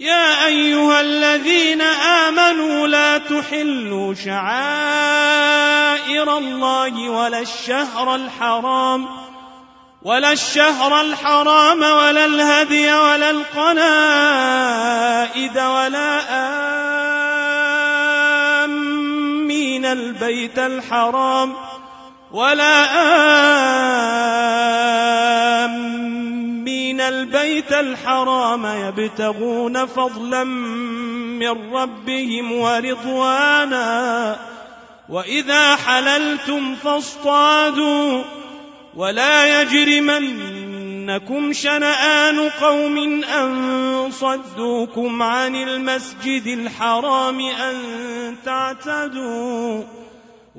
يا أيها الذين آمنوا لا تحلوا شعائر الله ولا الشهر الحرام ولا الشهر الحرام ولا الهدي ولا القلائد ولا آمين البيت الحرام ولا آمين البيت الحرام يبتغون فضلا من ربهم ورضوانا. وإذا حللتم فاصطادوا. ولا يجرمنكم شنآن قوم أن صدوكم عن المسجد الحرام أن تعتدوا.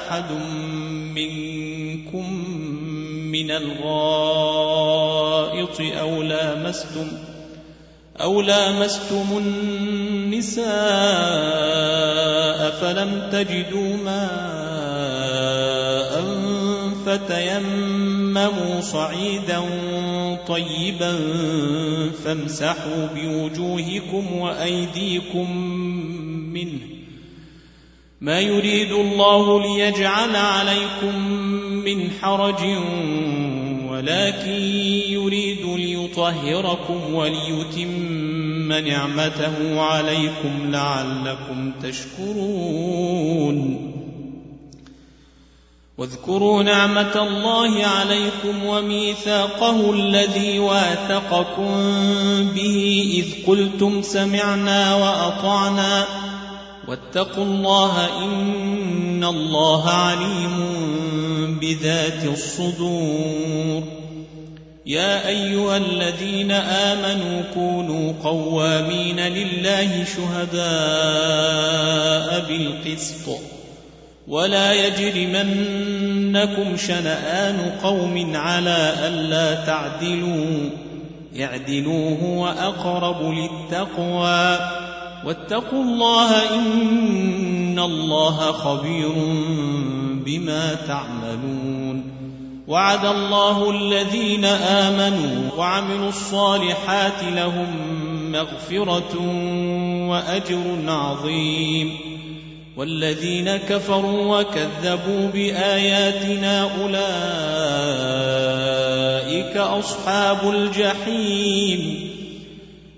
أحد منكم من الغائط أو لامستم أو لامستم النساء فلم تجدوا ماء فتيمموا صعيدا طيبا فامسحوا بوجوهكم وأيديكم منه ما يريد الله ليجعل عليكم من حرج ولكن يريد ليطهركم وليتم نعمته عليكم لعلكم تشكرون. واذكروا نعمة الله عليكم وميثاقه الذي واثقكم به إذ قلتم سمعنا وأطعنا واتقوا الله إن الله عليم بذات الصدور. يا أيها الذين آمنوا كونوا قوامين لله شهداء بالقسط. ولا يجرمنكم شنآن قوم على ألا تعدلوا. اعدلوا هو أقرب للتقوى. واتقوا الله إن الله خبير بما تعملون وعد الله الذين آمنوا وعملوا الصالحات لهم مغفرة وأجر عظيم والذين كفروا وكذبوا بآياتنا أولئك أصحاب الجحيم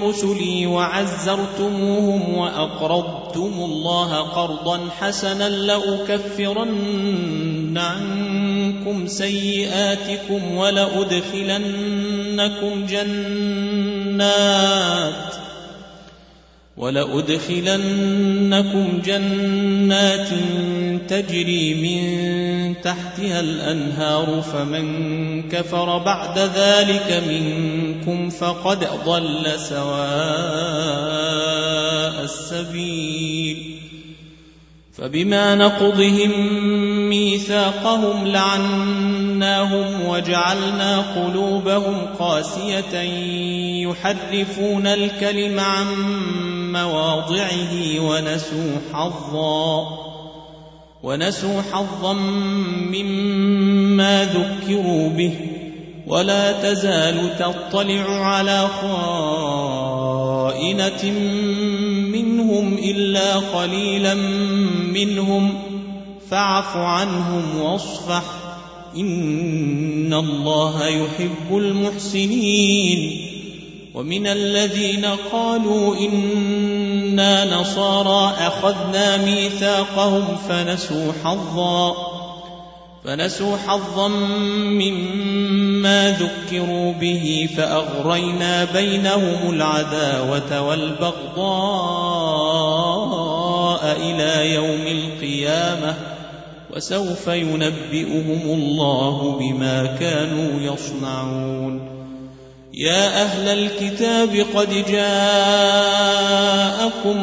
برسلي وعزرتموهم وأقرضتم الله قرضا حسنا لأكفرن عنكم سيئاتكم ولأدخلنكم جنات ولأدخلنكم جنات تجري من تحتها الأنهار فمن كفر بعد ذلك منكم فقد ضل سواء السبيل فبما نقضهم ميثاقهم لعناهم وجعلنا قلوبهم قاسية يحرفون الكلم عن مواضعه ونسوا حظا ونسوا حظا مما ذكروا به ولا تزال تطلع على خائنة منهم إلا قليلا منهم فاعف عنهم واصفح. إن الله يحب المحسنين. ومن الذين قالوا إنا نصارى أخذنا ميثاقهم فنسوا حظا. فنسوا حظا مما ذكروا به فأغرينا بينهم العداوة والبغضاء إلى يوم القيامة وسوف ينبئهم الله بما كانوا يصنعون. يا أهل الكتاب قد جاءكم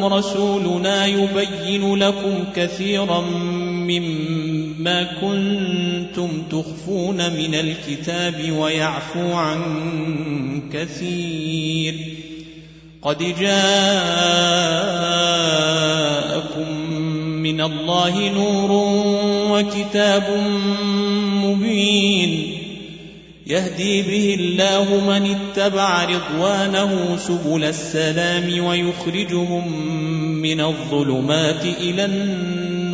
رسولنا يبين لكم كثيرا مما كنتم تخفون من الكتاب ويعفو عن كثير قد جاءكم من الله نور وكتاب مبين يهدي به الله من اتبع رضوانه سبل السلام ويخرجهم من الظلمات إلى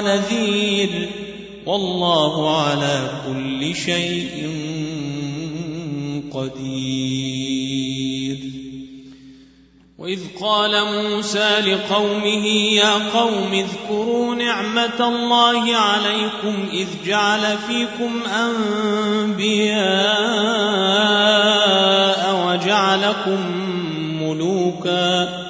ونذير. والله على كل شيء قدير. وإذ قال موسى لقومه يا قوم اذكروا نعمة الله عليكم إذ جعل فيكم أنبياء وجعلكم ملوكا.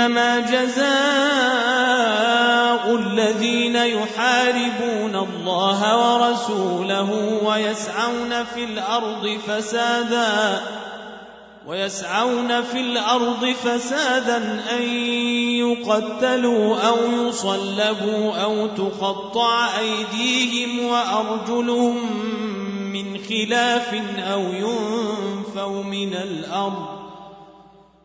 إنما جزاء الذين يحاربون الله ورسوله ويسعون في الأرض فسادا ويسعون في الأرض فسادا أن يقتلوا أو يصلبوا أو تقطع أيديهم وأرجلهم من خلاف أو ينفوا من الأرض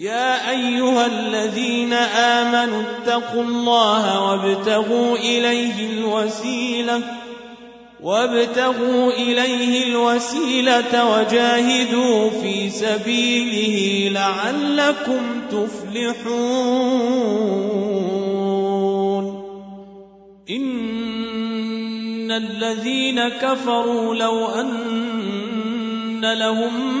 يا أيها الذين آمنوا اتقوا الله وابتغوا إليه الوسيلة وابتغوا إليه الوسيلة وجاهدوا في سبيله لعلكم تفلحون. إن الذين كفروا لو أن لهم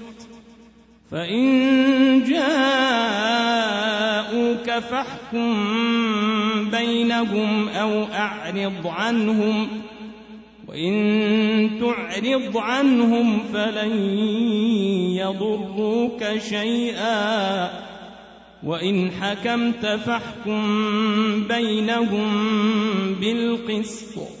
فإن جاءوك فاحكم بينهم أو أعرض عنهم وإن تعرض عنهم فلن يضروك شيئا وإن حكمت فاحكم بينهم بالقسط.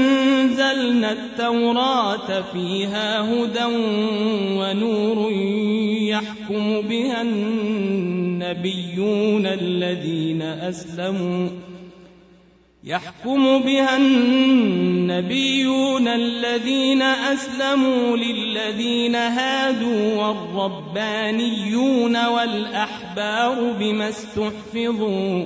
أنزلنا التوراة فيها هدى ونور يحكم بها النبيون الذين أسلموا يحكم بها النبيون الذين أسلموا للذين هادوا والربانيون والأحبار بما استحفظوا.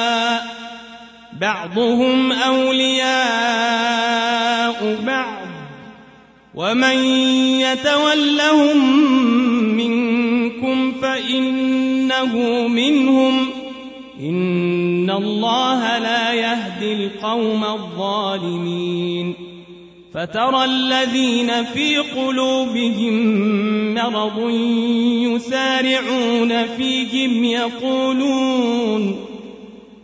بعضهم أولياء بعض. ومن يتولهم منكم فإنه منهم. إن الله لا يهدي القوم الظالمين. فترى الذين في قلوبهم مرض يسارعون فيهم يقولون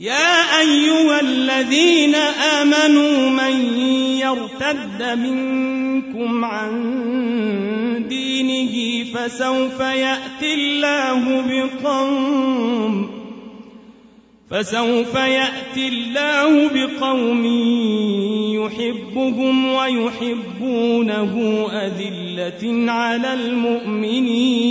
يا أيها الذين آمنوا من يرتد منكم عن دينه فسوف يأتي الله بقوم فسوف يأتي الله بقوم يحبهم ويحبونه أذلة على المؤمنين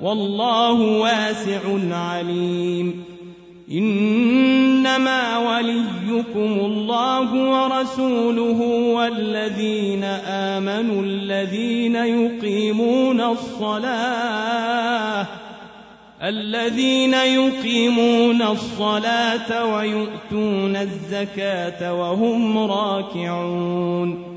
والله واسع عليم. إنما وليكم الله ورسوله والذين آمنوا الذين يقيمون الصلاة الذين يقيمون الصلاة ويؤتون الزكاة وهم راكعون.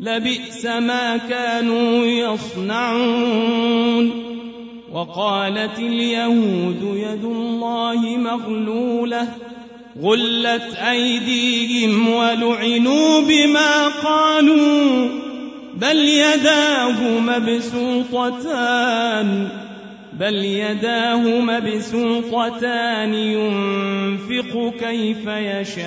لبئس ما كانوا يصنعون. وقالت اليهود يد الله مغلولة غلت أيديهم ولعنوا بما قالوا بل يداه مبسوطتان بل يداه مبسوطتان ينفق كيف يشاء.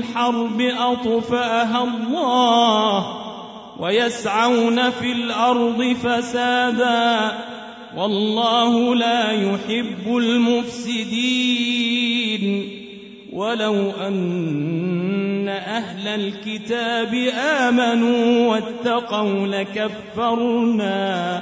للحرب أطفأها الله ويسعون في الأرض فسادا والله لا يحب المفسدين ولو أن أهل الكتاب آمنوا واتقوا لكفرنا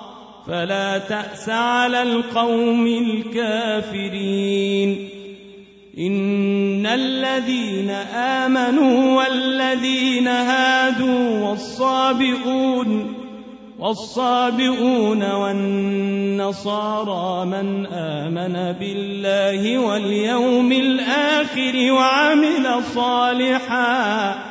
فلا تأس على القوم الكافرين. إن الذين آمنوا والذين هادوا والصابئون والصابئون والنصارى من آمن بالله واليوم الآخر وعمل صالحا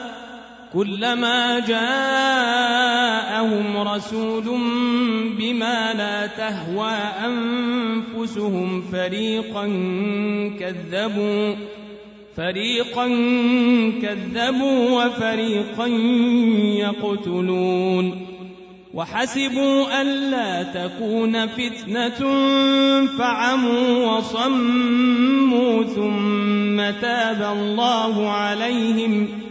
كلما جاءهم رسول بما لا تهوى أنفسهم فريقا كذبوا فريقا كذبوا وفريقا يقتلون. وحسبوا ألا تكون فتنة فعموا وصموا ثم تاب الله عليهم.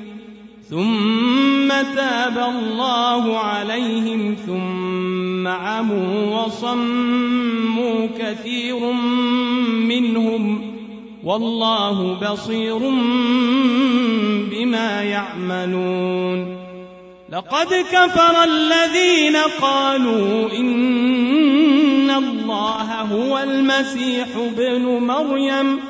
ثم تاب الله عليهم ثم عموا وصموا كثير منهم والله بصير بما يعملون. لقد كفر الذين قالوا إن الله هو المسيح ابن مريم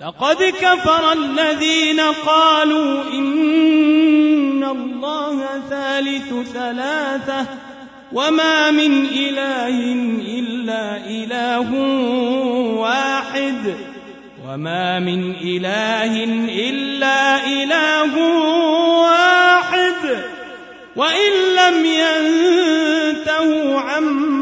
لقد كفر الذين قالوا إن الله ثالث ثلاثة وما من إله إلا إله واحد وما من إله إلا إله واحد وإن لم ينتهوا عما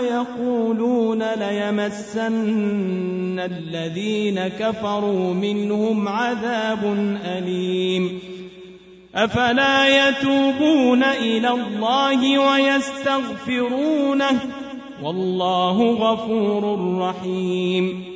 يقولون ليمسن الذين كفروا منهم عذاب أليم. أفلا يتوبون إلى الله ويستغفرونه؟ والله غفور رحيم.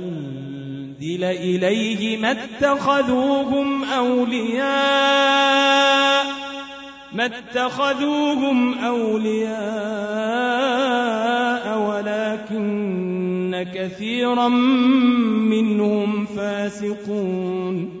أنزل إليه ما اتخذوهم أولياء ما اتخذوهم أولياء ولكن كثيرا منهم فاسقون.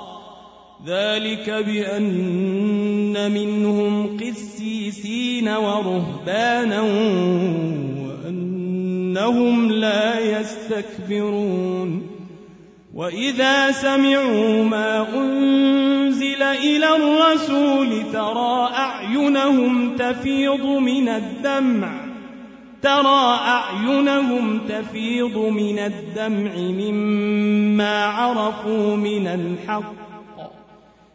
ذلك بأن منهم قسيسين ورهبانا وأنهم لا يستكبرون. وإذا سمعوا ما أنزل إلى الرسول ترى أعينهم تفيض من الدمع ترى أعينهم تفيض من الدمع مما عرفوا من الحق.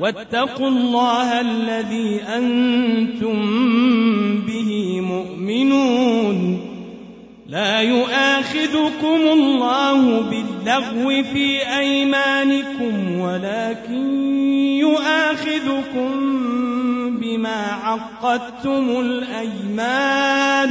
واتقوا الله الذي أنتم به مؤمنون. لا يؤاخذكم الله باللغو في أيمانكم ولكن يؤاخذكم بما عقدتم الأيمان.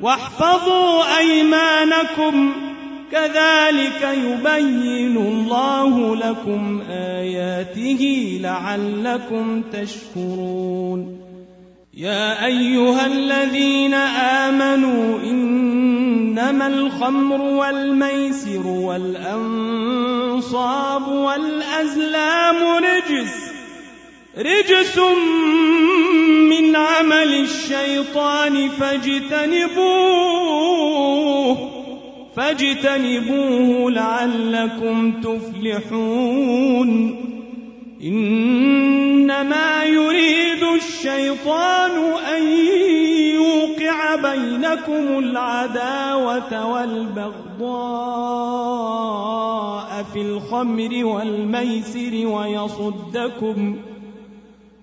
واحفظوا أيمانكم. كذلك يبين الله لكم آياته لعلكم تشكرون. يا أيها الذين آمنوا إنما الخمر والميسر والأنصاب والأزلام رجس. رجس من عمل الشيطان فاجتنبوه فاجتنبوه لعلكم تفلحون. إنما يريد الشيطان أن يوقع بينكم العداوة والبغضاء في الخمر والميسر ويصدكم.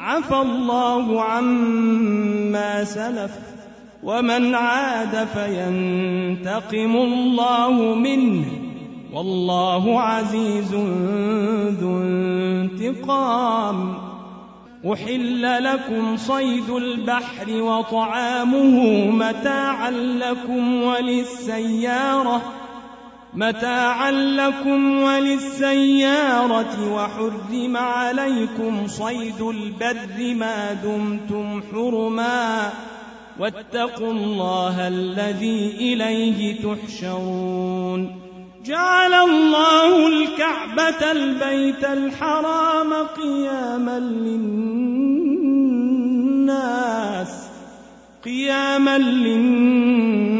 عفى الله عما سلف ومن عاد فينتقم الله منه والله عزيز ذو انتقام أحل لكم صيد البحر وطعامه متاعا لكم وللسيارة متاعا لكم وللسيارة وحرم عليكم صيد البر ما دمتم حرما. واتقوا الله الذي إليه تحشرون. جعل الله الكعبة البيت الحرام قياما للناس. قياما للناس.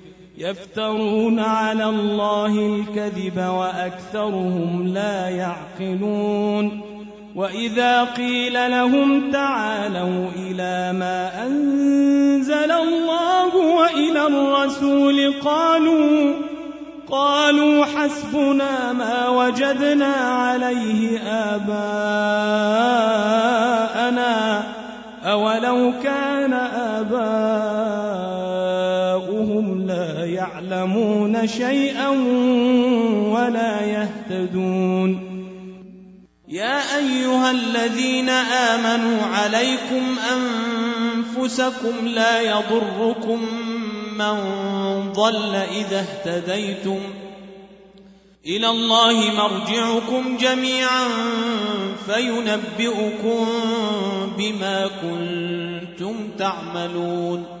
يفترون على الله الكذب وأكثرهم لا يعقلون وإذا قيل لهم تعالوا إلى ما أنزل الله وإلى الرسول قالوا قالوا حسبنا ما وجدنا عليه آباءنا أولو كان لا يعلمون شيئا ولا يهتدون. يا أيها الذين آمنوا عليكم أنفسكم لا يضركم من ضل إذا اهتديتم. إلى الله مرجعكم جميعا فينبئكم بما كنتم تعملون.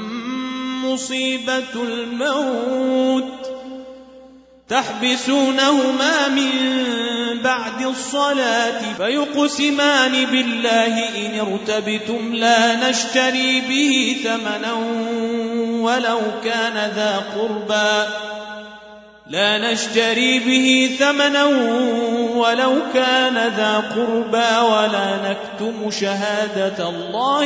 مصيبة الموت تحبسونهما من بعد الصلاة فيقسمان بالله إن ارتبتم لا نشتري به ثمنا ولو كان ذا قربى لا نشتري به ثمنا ولو كان ذا قربى ولا نكتم شهادة الله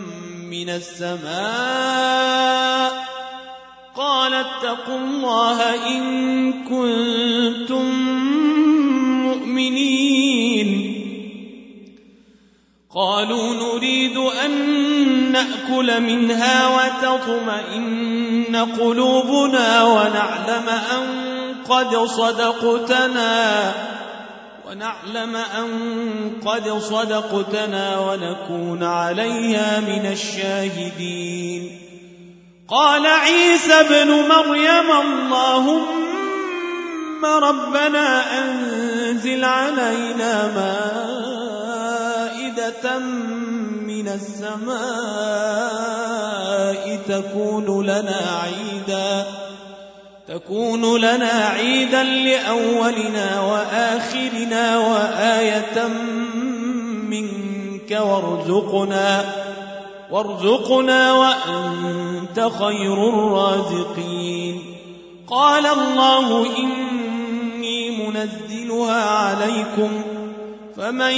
من السماء قال اتقوا الله إن كنتم مؤمنين. قالوا نريد أن نأكل منها وتطمئن قلوبنا ونعلم أن قد صدقتنا. ونعلم أن قد صدقتنا ونكون عليها من الشاهدين. قال عيسى ابن مريم اللهم ربنا أنزل علينا مائدة من السماء تكون لنا عيداً تكون لنا عيدا لأولنا وآخرنا وآية منك وارزقنا وارزقنا وأنت خير الرازقين. قال الله إني منزلها عليكم فمن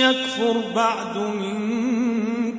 يكفر بعد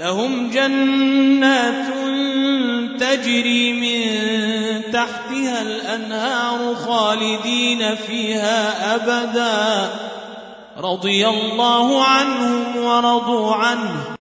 لهم جنات تجري من تحتها الأنهار خالدين فيها أبدا. رضي الله عنهم ورضوا عنه.